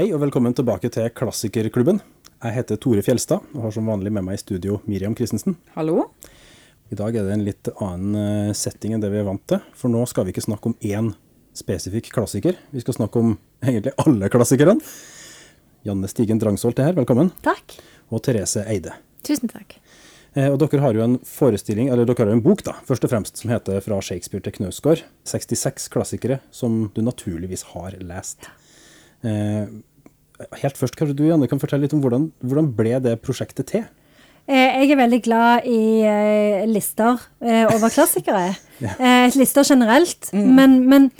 Hei og velkommen tilbake til Klassikerklubben. Jeg heter Tore Fjelstad og har som vanlig med meg i studio Miriam Christensen. Hallo. I dag er det en litt annen eh, setting enn det vi er vant til, for nå skal vi ikke snakke om én spesifikk klassiker. Vi skal snakke om egentlig alle klassikerne. Janne Stigen Drangsholt er her, velkommen. Takk. Og Therese Eide. Tusen takk. Eh, Og dere har jo en forestilling, eller dere har jo en bok da, først og fremst, som heter 'Fra Shakespeare til Knausgård'. 66 klassikere som du naturligvis har lest. Eh, helt først, kanskje du Janne kan fortelle litt om hvordan, hvordan ble det prosjektet til? Eh, Jeg er veldig glad i eh, lister eh, over klassikere. ja. lister generelt, men, men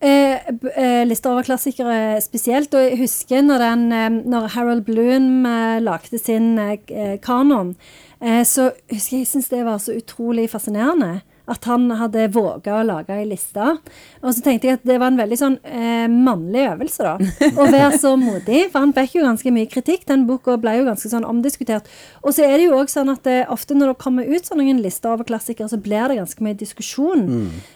eh, eh, lister over klassikere spesielt. Og jeg husker når, den, når Harold Bloom lagde sin kanon, eh, så husker jeg jeg syns det var så utrolig fascinerende. At han hadde våga å lage ei liste. Og så tenkte jeg at det var en veldig sånn eh, mannlig øvelse, da. Å være så modig. For han fikk jo ganske mye kritikk. Den boka ble jo ganske sånn omdiskutert. Og så er det jo òg sånn at det, ofte når det kommer ut sånne lister over klassikere, så blir det ganske mye diskusjon.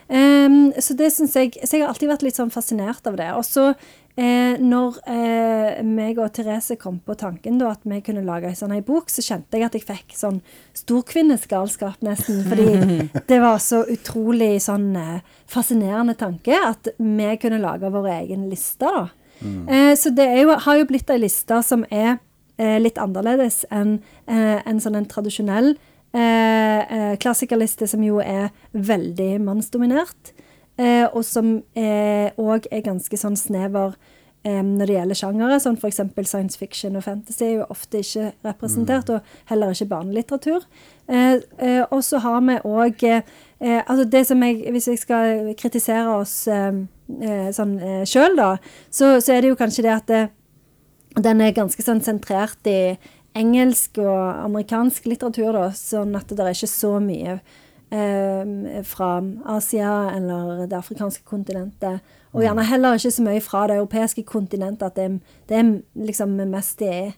Em, så det syns jeg Så jeg har alltid vært litt sånn fascinert av det. Og så Eh, når eh, meg og Therese kom på tanken da, at vi kunne lage en sånn ei bok, så kjente jeg at jeg fikk sånn storkvinnesgalskap nesten. Fordi det var så utrolig sånn eh, fascinerende tanke at vi kunne lage vår egen liste. da. Eh, så det jo, har jo blitt ei liste som er eh, litt annerledes enn eh, en sånn en tradisjonell eh, eh, klassikerliste, som jo er veldig mannsdominert. Eh, og som òg er ganske sånn snever eh, når det gjelder sjangere, som f.eks. science fiction og fantasy er jo ofte ikke representert, og heller ikke barnelitteratur. Eh, eh, og så har vi òg eh, eh, altså det som jeg, Hvis jeg skal kritisere oss eh, eh, sånn eh, sjøl, da, så, så er det jo kanskje det at det, den er ganske sånn sentrert i engelsk og amerikansk litteratur, da, sånn at det er ikke så mye eh, fra Asia eller det afrikanske kontinentet. Og gjerne heller ikke så mye fra det europeiske kontinentet, at det, det er liksom mest i,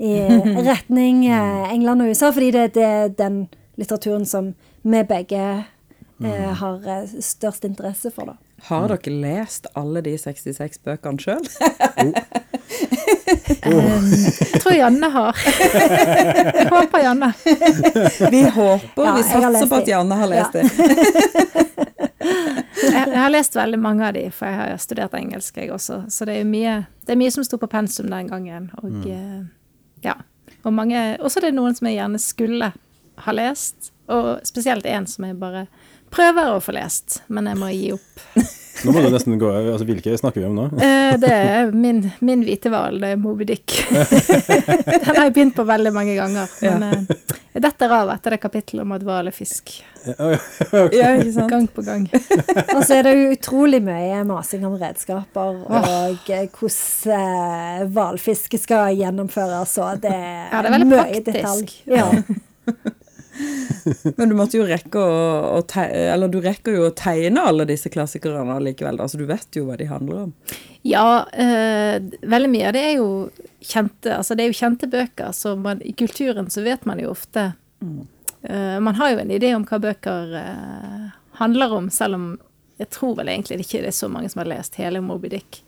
i retning eh, England og USA, fordi det, det er den litteraturen som vi begge eh, har eh, størst interesse for, da. Har dere lest alle de 66 bøkene sjøl? Jeg tror Janne har. Jeg håper Janne. Vi håper, Ja, vi satser på at. Janne har lest Ja. det. Jeg, jeg har lest veldig mange av de, for jeg har studert engelsk, jeg også. Så det er mye, det er mye som sto på pensum den gangen. Og mm. ja. Og mange Og så er det noen som jeg gjerne skulle ha lest, og spesielt en som jeg bare prøver å få lest, men jeg må gi opp. Nå må du nesten gå over. Altså, hvilke snakker vi om nå? Eh, det er min, min hvite hval, er Moby Dick. Den har jeg begynt på veldig mange ganger. Men eh, jeg detter av etter det kapittelet om at hval er fisk. Ja, ikke sant? Gang på gang. Og så er det jo utrolig mye masing om redskaper og eh, hvordan hvalfiske skal gjennomføres, og det er, Ja, det er veldig mye praktisk. detalj. Ja. Men du måtte jo rekke å, å te Eller du rekker jo å tegne alle disse klassikerne likevel, Altså, du vet jo hva de handler om. Ja, eh, veldig mye av det er jo kjente Altså det er jo kjente bøker, så man, i kulturen så vet man jo ofte eh, Man har jo en idé om hva bøker eh, handler om, selv om jeg tror vel egentlig ikke det er så mange som har lest hele Moby Dick.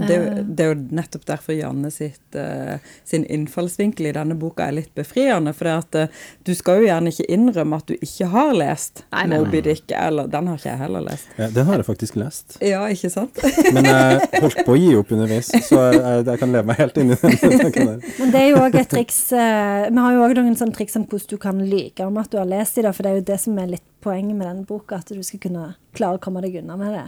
Og Det, jo- det er jo nettopp derfor Janne sitt, uh, sin innfallsvinkel i denne boka er litt befriende. For det at eh, du skal jo gjerne ikke innrømme at du ikke har lest Nei, nei, nei. Moby Dick. Eller den har ikke jeg heller lest. Ja, den har jeg faktisk lest. Ja, ikke sant? Men jeg holdt på å gi opp underveis, så jeg, jeg kan leve meg helt inn i den. Men det er jo òg et triks eh, Vi har jo òg noen sånne triks om hvordan du kan like om at du har lest i det, for det er jo det som er litt poenget med denne boka, at du skal kunne klare å komme deg unna med det.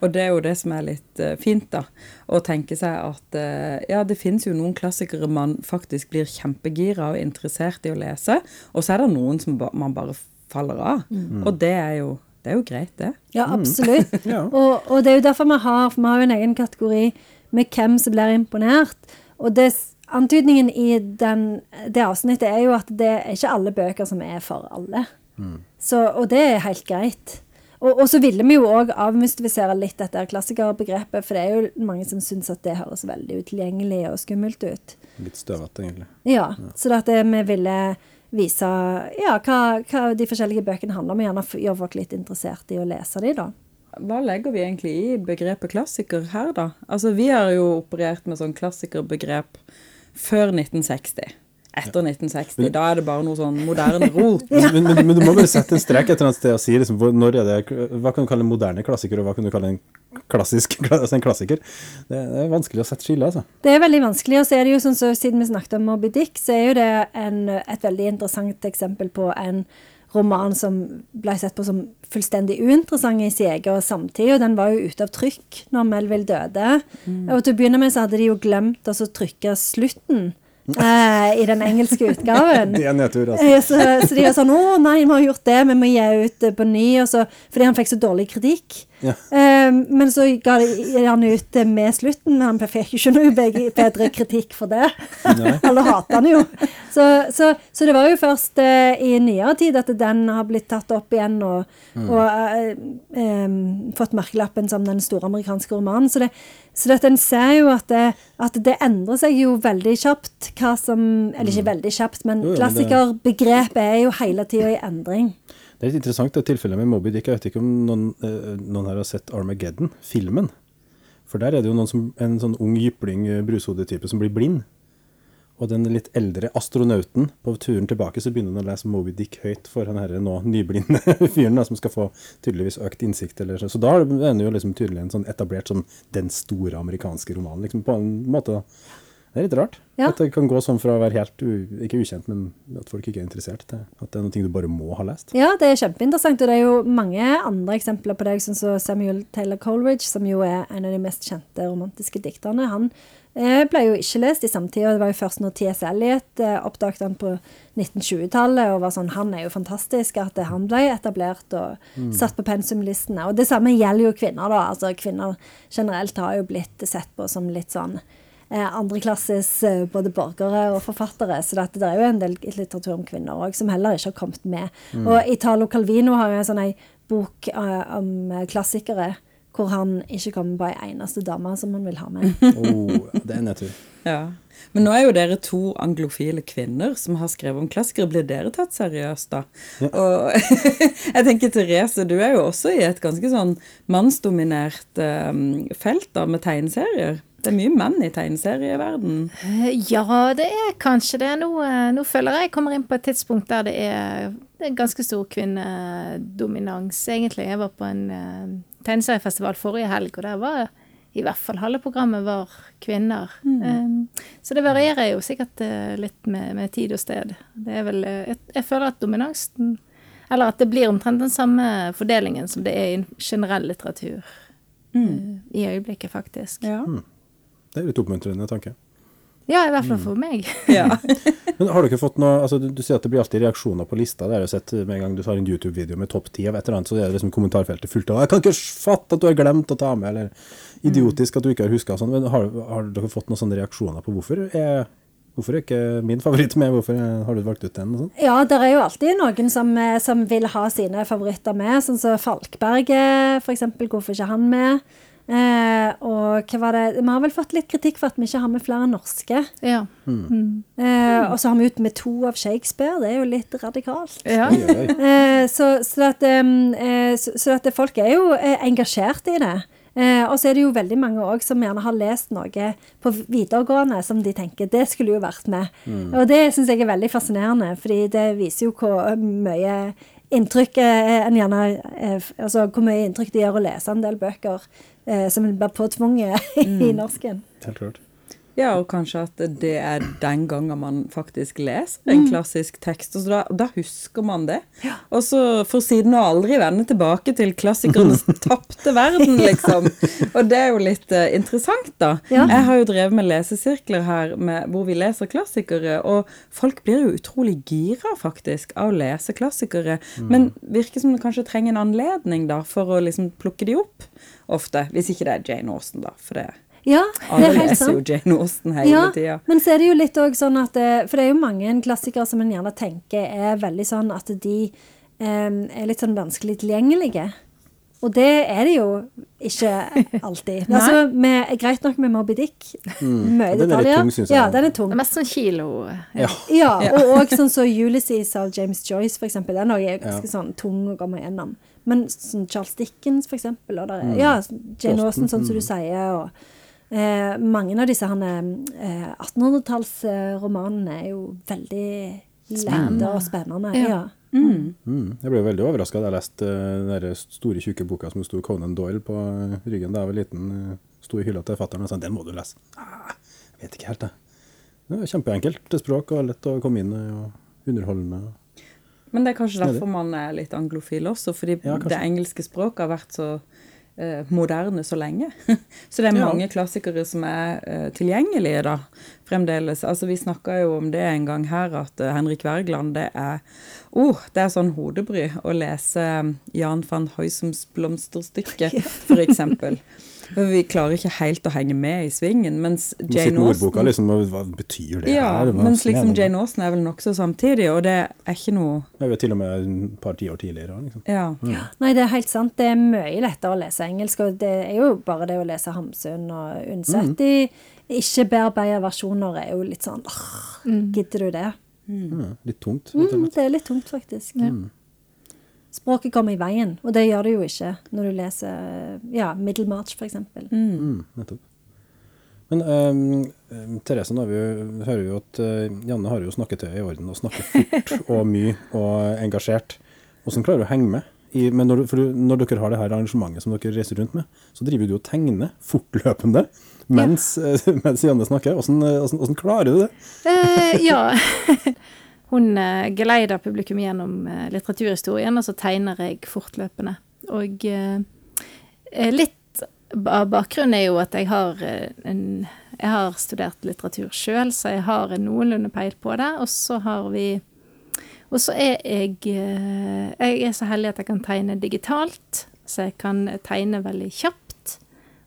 Og det er jo det som er litt uh, fint, da. Å tenke seg at uh, ja, det finnes jo noen klassikere man faktisk blir kjempegira og interessert i å lese, og så er det noen som ba man bare faller av. Og det er jo, det er jo greit, det. Ja, absolutt. Ja. Og, og det er jo derfor vi har for vi har jo en egen kategori med hvem som blir imponert. Og det, antydningen i den, det avsnittet er jo at det er ikke alle bøker som er for alle. Så, og det er helt greit. Og, og så ville vi jo òg avmystifisere litt dette klassikerbegrepet, for det er jo mange som syns at det høres veldig utilgjengelig og skummelt ut. Litt støvete, egentlig. Ja, så det at det, vi ville vise ja, hva, hva de forskjellige bøkene handler om, og gjerne gjøre folk litt interessert i å lese de da. hva legger vi egentlig i begrepet klassiker her, da? Altså, vi har jo operert med sånn klassikerbegrep før 1960. Etter 1960. Da er det bare noe sånn moderne rot. Men, men, men, du må bare sette en strek et eller annet sted og si liksom, når er det, hva kan du kalle en moderne klassiker, og hva kan du kalle en klassisk altså en klassiker. Det, det er vanskelig å sette skille, altså. Det er veldig vanskelig, og så er det jo sånn så siden vi snakket om Moby Dick, så er jo det en, et veldig interessant eksempel på en roman som ble sett på som fullstendig uinteressant i sin egen samtid, og den var jo ute av trykk når Melville døde. Og til å begynne med så hadde de jo glemt å altså, trykke slutten eh, i den engelske utgaven. Det er nedtur, altså. Eh, Så, så de var sånn 'Å nei, vi har gjort det, vi må gi ut på ny.' Så, fordi han fikk så dårlig kritikk. Ja. Eh, men så ga de han ut med slutten, men han fikk ikke noe bedre kritikk for det. Alle hater han jo. Så, så, så det var jo først eh, i nyere tid at den har blitt tatt opp igjen og, og eh, eh, fått merkelappen som den store amerikanske romanen. Så, det, så det, at en ser jo at det, at det endrer seg jo veldig kjapt hva som Eller ikke veldig kjapt, men klassikerbegrepet er jo hele tida i endring. Det er litt interessant det tilfellet med Moby Dick. Jeg vet ikke om noen, eh, noen her har sett Armageddon, filmen. For der er det jo som, en sånn ung jypling, eh, brushodetype som blir blind. Og den litt eldre astronauten, på turen tilbake så begynner han å lese Moby Dick høyt for han her nå nyblinde fyren som skal få tydeligvis økt innsikt. Eller så. så da er det jo liksom tydelig en sånn etablert som den store amerikanske romanen, liksom på en måte. da. Det er litt rart. Ja. At det kan gå sånn fra å være helt, ikke ukjent, men at folk ikke er interessert, til at det er noe du bare må ha lest. Ja, det er kjempeinteressant, og det er jo mange andre eksempler på det, sånn som Samuel Taylor Coleridge, som jo er en av de mest kjente romantiske dikterne. Han eh, ble jo ikke lest i samtida, det var jo først når T.S. Eliot eh, oppdaget han på 1920-tallet, og var sånn, han er jo fantastisk, at han ble etablert og satt på pensumlistene. Og det samme gjelder jo kvinner, da. Altså kvinner generelt har jo blitt sett på som litt sånn andreklasses eh, både borgere og forfattere. Så det, det er jo en del litteratur om kvinner òg som heller ikke har kommet med. Og Italo Calvino har jo en sånn bok uh, om eh, klassikere hvor han ikke kommer på ei eneste dame som han vil ha med. Oh, det er natur. Ja. Men nå er jo dere to anglofile kvinner som har skrevet om klassikere. Blir dere tatt seriøst, da? Og jeg tenker Therese, du er jo også i et ganske sånn mannsdominert um, felt da, med tegneserier. Det er mye menn i tegneserieverdenen? Ja, det er kanskje det. Nå, eh, nå føler jeg jeg kommer inn på et tidspunkt der det er, det er ganske stor kvinnedominans, egentlig. Jeg var på en uh, tegneseriefestival forrige helg, og der var i hvert fall halve programmet var kvinner. Um, så det varierer jo sikkert uh, litt med, med tid og sted. Det er vel uh, jeg, jeg føler at dominansen Eller at det blir omtrent den samme fordelingen som det er i generell litteratur. eh, I øyeblikket, faktisk. Ja. Det er litt oppmuntrende tanke. Ja, i hvert fall for meg. ja. Men har du ikke fått noe, altså du, du sier at det blir alltid reaksjoner på lista. Det har jeg jo sett med en gang du tar en YouTube-video med topp 10 av et eller annet, så er det liksom kommentarfeltet fullt av 'Jeg kan ikke fatte at du har glemt å ta med', eller 'idiotisk at du ikke har huska'. Sånn. Men har, har dere fått noen sånne reaksjoner på hvorfor er, hvorfor er ikke min favoritt med? Hvorfor er, har du valgt ut den? og sånn? Ja, det er jo alltid noen som, eh, som vil ha sine favoritter med, sånn som Falkberget, for eksempel. Hvorfor ikke han med? Eh, og hva var det Vi har vel fått litt kritikk for at vi ikke har med flere norske. Ja. Eh, og så har vi ut med to av Shakespeare. Det er jo litt radikalt. ja. Eh, så, så, at, eh, så, så at folk er jo eh, engasjert i det. Eh, og så er det jo veldig mange òg som gjerne har lest noe på videregående som de tenker det skulle jo vært med. Og det syns jeg er veldig fascinerende, fordi det viser jo hvor mye inntrykk eh, en gjerne eh, Altså hvor mye inntrykk det gjør å lese en del bøker eh, som blir påtvunget i norsken. Helt klart. Ja, og kanskje at det er den gangen man faktisk leser en klassisk tekst. Og så da, da husker man det. Og så for siden å aldri vende tilbake til klassikernes tapte verden, liksom. Og det er jo litt uh, interessant, da. Ja. Jeg har jo drevet med lesesirkler her med, hvor vi leser klassikere, og folk blir jo utrolig gira, faktisk, av å lese klassikere. Men virker som det kanskje trenger en anledning, da, for å liksom plukke de opp ofte. Hvis ikke det er Jane Austen, da. For det Ja, det er helt leser jo sant. Jane Austen hele Ja, tida. men så er det jo litt òg sånn at For det er jo mange klassikere som en gjerne tenker er veldig sånn at de um, er litt sånn vanskelig tilgjengelige. Og det er det jo ikke alltid. altså, med, greit nok med Moby Dick. Mye detaljer. den er litt tung, synes jeg. Ja, den er tung. Det er mest sånn kilo. Ja. Ja, og òg sånn som Ulysses av James Joyce, for eksempel. Den er ganske ganske sånn tung å komme gjennom. Men sånn Charles Dickens, for eksempel, og der, er- ja, Jane Austen, Austen, sånn som du sier, og eh, mange av disse eh, 1800-tallsromanene er jo veldig lette og spennende. Ja. Mm. Jeg ble veldig overraska da jeg leste uh, den store, tjukke boka som sto Conan Doyle på eh, ryggen da jeg var liten. Uh, sto i hylla til fatter'n og sa den må du lese. Ah, jeg vet ikke helt, jeg. Det er kjempeenkelt språk og lett å komme inn i og underholdende. Men det er kanskje derfor man er litt anglofil også, fordi Ja, det engelske språket har vært så eh, moderne så lenge. så det er Ja. mange klassikere som er eh, tilgjengelige da, fremdeles. Altså Vi snakka jo om det en gang her, at uh, Henrik Wergeland, det er oh, det er sånn hodebry å lese eh, Jan van Huysums blomsterstykke, for eksempel. Vi klarer ikke helt å henge med i svingen, mens Jane Austen liksom, hva betyr det ja, her? Hva mens liksom Jane Austen er vel nokså samtidig, og det er ikke noe Det er jo til og med et par tiår tidligere. Liksom. Ja. Nei, det er helt sant. Det er mye lettere å lese engelsk, og det er jo bare det å lese Hamsun og Undset De ikke-bearbeida versjoner er jo litt sånn åh, Gidder du det? Ja, litt tungt. Mm, det er litt tungt, faktisk. Språket kommer i veien, og det gjør det jo ikke når du leser ja, Middlemarch, for eksempel. Mm, nettopp. Men ehm, ehm, Therese, nå vi, jo- hører vi jo at uh, Janne har jo snakketøyet i orden og snakker fort og mye og engasjert. Hvordan klarer du å henge med? I, men når, du, for når dere har det her arrangementet som dere reiser rundt med, så driver du og tegner fortløpende mens, ja. mens Janne snakker. Hvordan, eh, hvordan, hvordan klarer du det? Uh, ja. Hun eh, geleider publikum gjennom eh, litteraturhistorien, og så tegner jeg fortløpende. Og eh, eh, litt av bakgrunnen er jo at jeg har, eh, en, jeg har studert litteratur sjøl, så jeg har en noenlunde peil på det. Og så har vi Og så er jeg eh, Jeg er så heldig at jeg kan tegne digitalt, så jeg kan tegne veldig kjapt.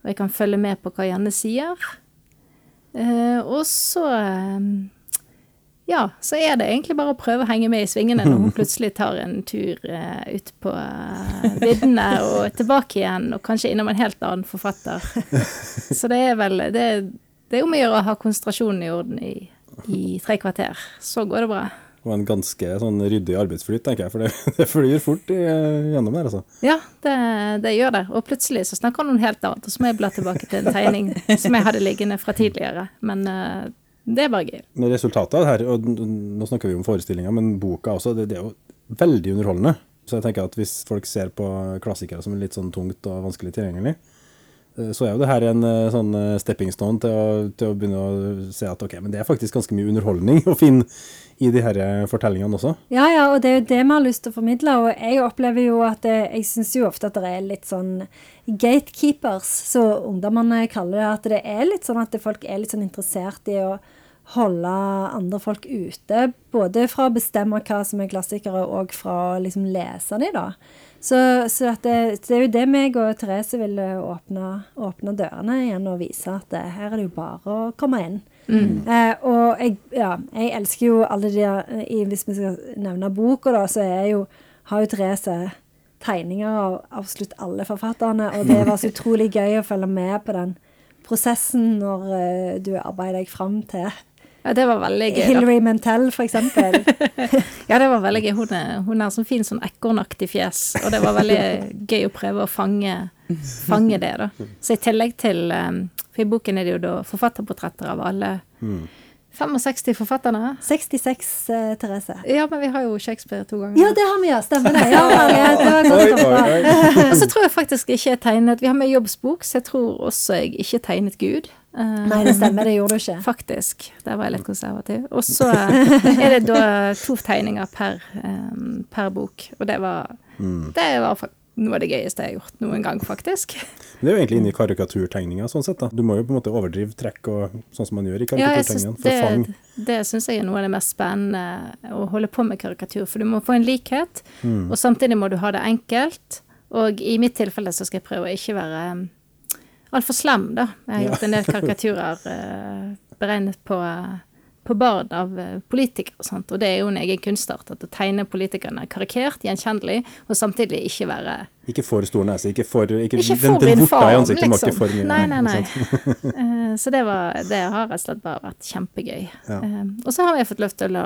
Og jeg kan følge med på hva Janne sier. Og så Ja, så er det egentlig bare å prøve å henge med i svingene når hun plutselig tar en tur uh, ut på eh, viddene og tilbake igjen, og kanskje innom en helt annen forfatter. Så det er vel Det, det er om å gjøre å ha konsentrasjonen i orden i, i tre kvarter. Så går det bra. Og en ganske sånn ryddig arbeidsflyt, tenker jeg, for det, det flyr fort i, gjennom der, altså. Ja, det, det gjør det. Og plutselig så snakker han om helt annet, og så må jeg bla tilbake til en tegning som jeg hadde liggende fra tidligere. Men eh, det er bare gøy. Resultatet her, og nå snakker vi om forestillinga, men boka også, det, det er jo veldig underholdende. Så jeg tenker at hvis folk ser på klassikere som er litt sånn tungt og vanskelig tilgjengelig, eh, så er jo det her en eh, sånn eh, stepping stone til å, til å begynne å se at ok, men det er faktisk ganske mye underholdning å finne i de her fortellingene også. Ja, ja, og det er jo det vi har lyst til å formidle. Og jeg opplever jo at Jeg syns jo ofte at det er litt sånn gatekeepers, så ungdommene kaller det. At det er litt sånn at folk er litt sånn interessert i å holde andre folk ute. Både fra å bestemme hva som er klassikere, og fra å liksom lese dem, da. Så, så det, det er jo det meg og Therese vil åpne, åpne dørene igjen og vise at det, her er det jo bare å komme inn. Eh, og jeg, ja, jeg elsker jo alle de der i- Hvis vi skal nevne boka, da, så er jo, har jo Therese tegninger av absolutt alle forfatterne, og det var så utrolig gøy å følge med på den prosessen når uh, du arbeider deg fram til Ja, det var veldig gøy. da. Hilary Mantel, for eksempel. Ja, det var veldig gøy. Hun er, hun er sånn fin sånn ekornaktig fjes, og det var veldig gøy å prøve å fange, fange det, da. Så i tillegg til um, For i boken er det jo da forfatterportretter av alle 65 forfatterne. 66, uh, Therese. Ja, men vi har jo Shakespeare to ganger. Ja, det har vi, ja. Stemmer det. Ja, det var Oi, godt oi, oi. Og så tror jeg faktisk ikke jeg tegnet Vi har med jobbsbok, så jeg tror også jeg ikke tegnet Gud. Eh, Nei, det stemmer, det gjorde du ikke. Faktisk. Der var jeg litt konservativ. Og så er det da to tegninger per, per bok. Og det var, det var noe av det gøyeste jeg har gjort noen gang, faktisk. Men Det er jo egentlig inni i karikaturtegninga, sånn sett. da. Du må jo på en måte overdrive trekk og sånn som man gjør i Ja, karikaturtegningene. For fang. det, det syns jeg er noe av det mest spennende å holde på med karikatur. For du må få en likhet, og samtidig må du ha det enkelt. Og i mitt tilfelle så skal jeg prøve å ikke være altfor slem, da. Jeg har gjort en del karikaturer eh, beregnet på, på barn av eh, politikere og sånt, og det er jo en egen kunstart. At å tegne politikerne karikert, gjenkjennelig, og samtidig ikke være Ikke for stor nese, ikke for ikke, Ikke den, den vorta i ansiktet liksom. for mye. Nei, nei, nei. Eh, Så det, var, det har rett og slett bare vært kjempegøy. Ja. Og så har jeg fått lov til å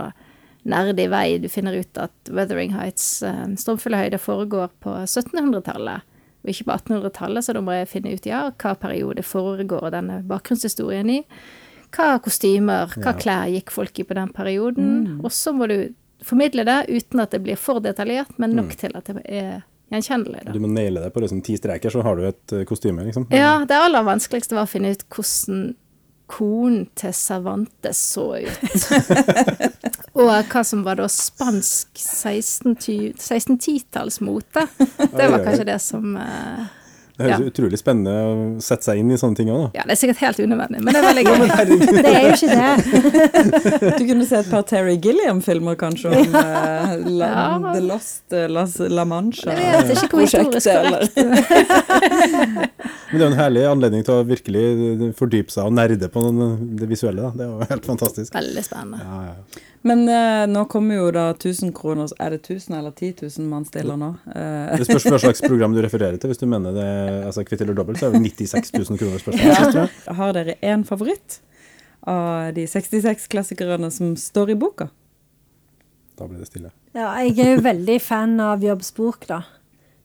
nerde i vei. Du finner ut at Wuthering Heights, eh, Stormfulle høyder, foregår på 1700-tallet. Og ikke på 1800-tallet, så da må jeg finne ut ja, hva periode foregår denne bakgrunnshistorien i. Hva kostymer, hva klær gikk folk i på den perioden. Og så må du formidle det uten at det blir for detaljert, men nok til at det er gjenkjennelig. Da. Du må naile det på liksom ti streker, så har du et eh, kostyme, liksom. Ja, det aller vanskeligste var å finne ut hvordan konen til Cervantes så ut. Og hva som var da spansk 1610 1610-tallsmote. Det var kanskje det som uh, Det høres ja. utrolig spennende å sette seg inn i sånne ting òg, da. Ja, det er sikkert helt unødvendig, men det er veldig gøy. Det er jo ikke det. Du kunne se et par Terry Gilliam-filmer kanskje om uh, la, Ja. The Lost La Las, La Mancha. Det vet ikke hvor historisk korrekt. Men det er jo en herlig anledning til å virkelig fordype seg og nerde på det visuelle. da. Det er jo helt fantastisk. Veldig spennende. Ja, ja. Men eh, nå kommer jo da 1000 kroner Er det 1000 eller 10 000 man stiller nå? Eh, Det spørs hva slags program du refererer til. Hvis du mener det altså, kvitt eller dobbelt, så er det 96 000 kroner spørsmål. Ja. har dere én favoritt av de 66 klassikerne som står i boka? Da blir det stille. Ja, jeg er jo veldig fan av Jobbs bok, da.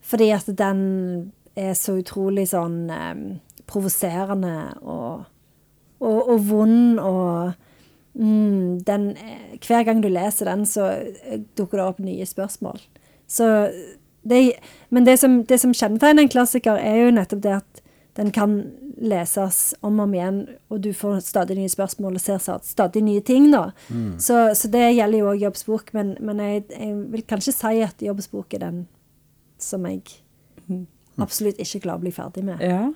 Fordi at den er så utrolig sånn eh, provoserende og, og, og vond og mm, den, eh, Hver gang du leser den, så eh, dukker det opp nye spørsmål. Så det, men det som, det som kjennetegner en klassiker, er jo nettopp det at den kan leses om og om igjen, og du får stadig nye spørsmål og ser sta- stadig nye ting. da. Så, så det gjelder jo òg Jobbs bok, men, men jeg, jeg vil kanskje si at Jobbs bok er den som jeg absolutt ikke klarer å bli ferdig med. Ja.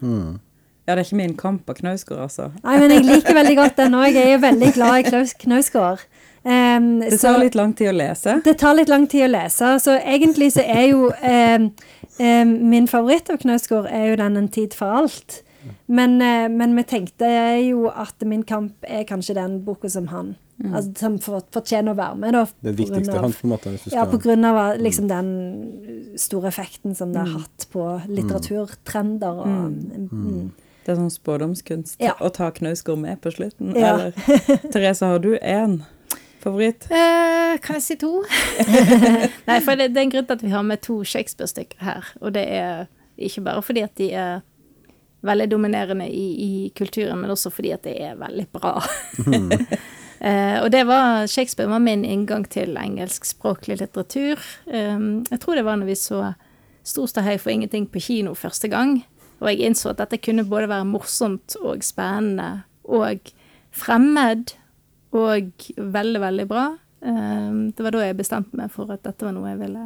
Ja, det er ikke min kamp av Knausgård, altså. Nei, men jeg liker veldig godt den òg. Jeg er veldig glad i Knausgård. Um, Det så- tar litt lang tid å lese. Det tar litt lang tid å lese, så egentlig så er jo um, um, Min favoritt av Knausgård er jo den 'En tid for alt'. Men, uh, men vi tenkte jo at Min kamp er kanskje den boka som han altså, Som fortjener å være med, da. Det viktigste av- han på en måte. Ja, på grunn av liksom den store effekten som det har hatt på litteraturtrender og mm. Det er sånn spådomskunst Ja. å ta Knausgård med på slutten. Ja. Eller Therese, har du én favoritt? Eh, kan jeg si to? Nei, for det, det er en grunn til at vi har med to Shakespeare-stykker her. Og det er ikke bare fordi at de er veldig dominerende i, i kulturen, men også fordi at det er veldig bra. eh, og det var Shakespeare var min inngang til engelskspråklig litteratur. Um, jeg tror det var når vi så Stor for ingenting på kino første gang. Og jeg innså at dette kunne både være morsomt og spennende og fremmed og veldig, veldig bra. Um, det var da jeg bestemte meg for at dette var noe jeg ville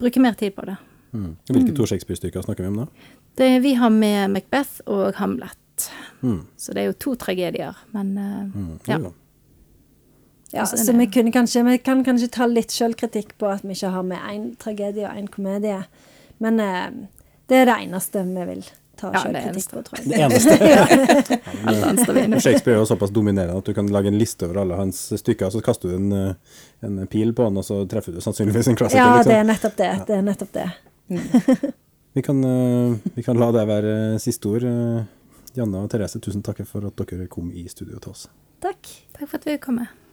bruke mer tid på det. mm. Hvilke to Shakespeare-stykker snakker vi om da? det vi har med Macbeth og Hamlet. Mm. Så det er jo to tragedier, men uh, Mm. ja. Ja, Altså, så vi, kunne kanskje, vi kan kanskje ta litt sjølkritikk på at vi ikke har med én tragedie og én komedie. Men eh, det er det eneste vi vil ta Ja, kritikk på, tror jeg. Det eneste. Inne for. Shakespeare er jo såpass dominerende at du kan lage en liste over alle hans stykker, så kaster du en, eh, en pil på han, og så treffer du sannsynligvis en klassiker. Ja, det er liksom. nettopp det. Det er nettopp det. vi, kan, eh, vi kan la det være eh, siste ord. Janne og Therese, tusen takk for at dere kom i studio til oss. Takk. Takk for at vi kom med.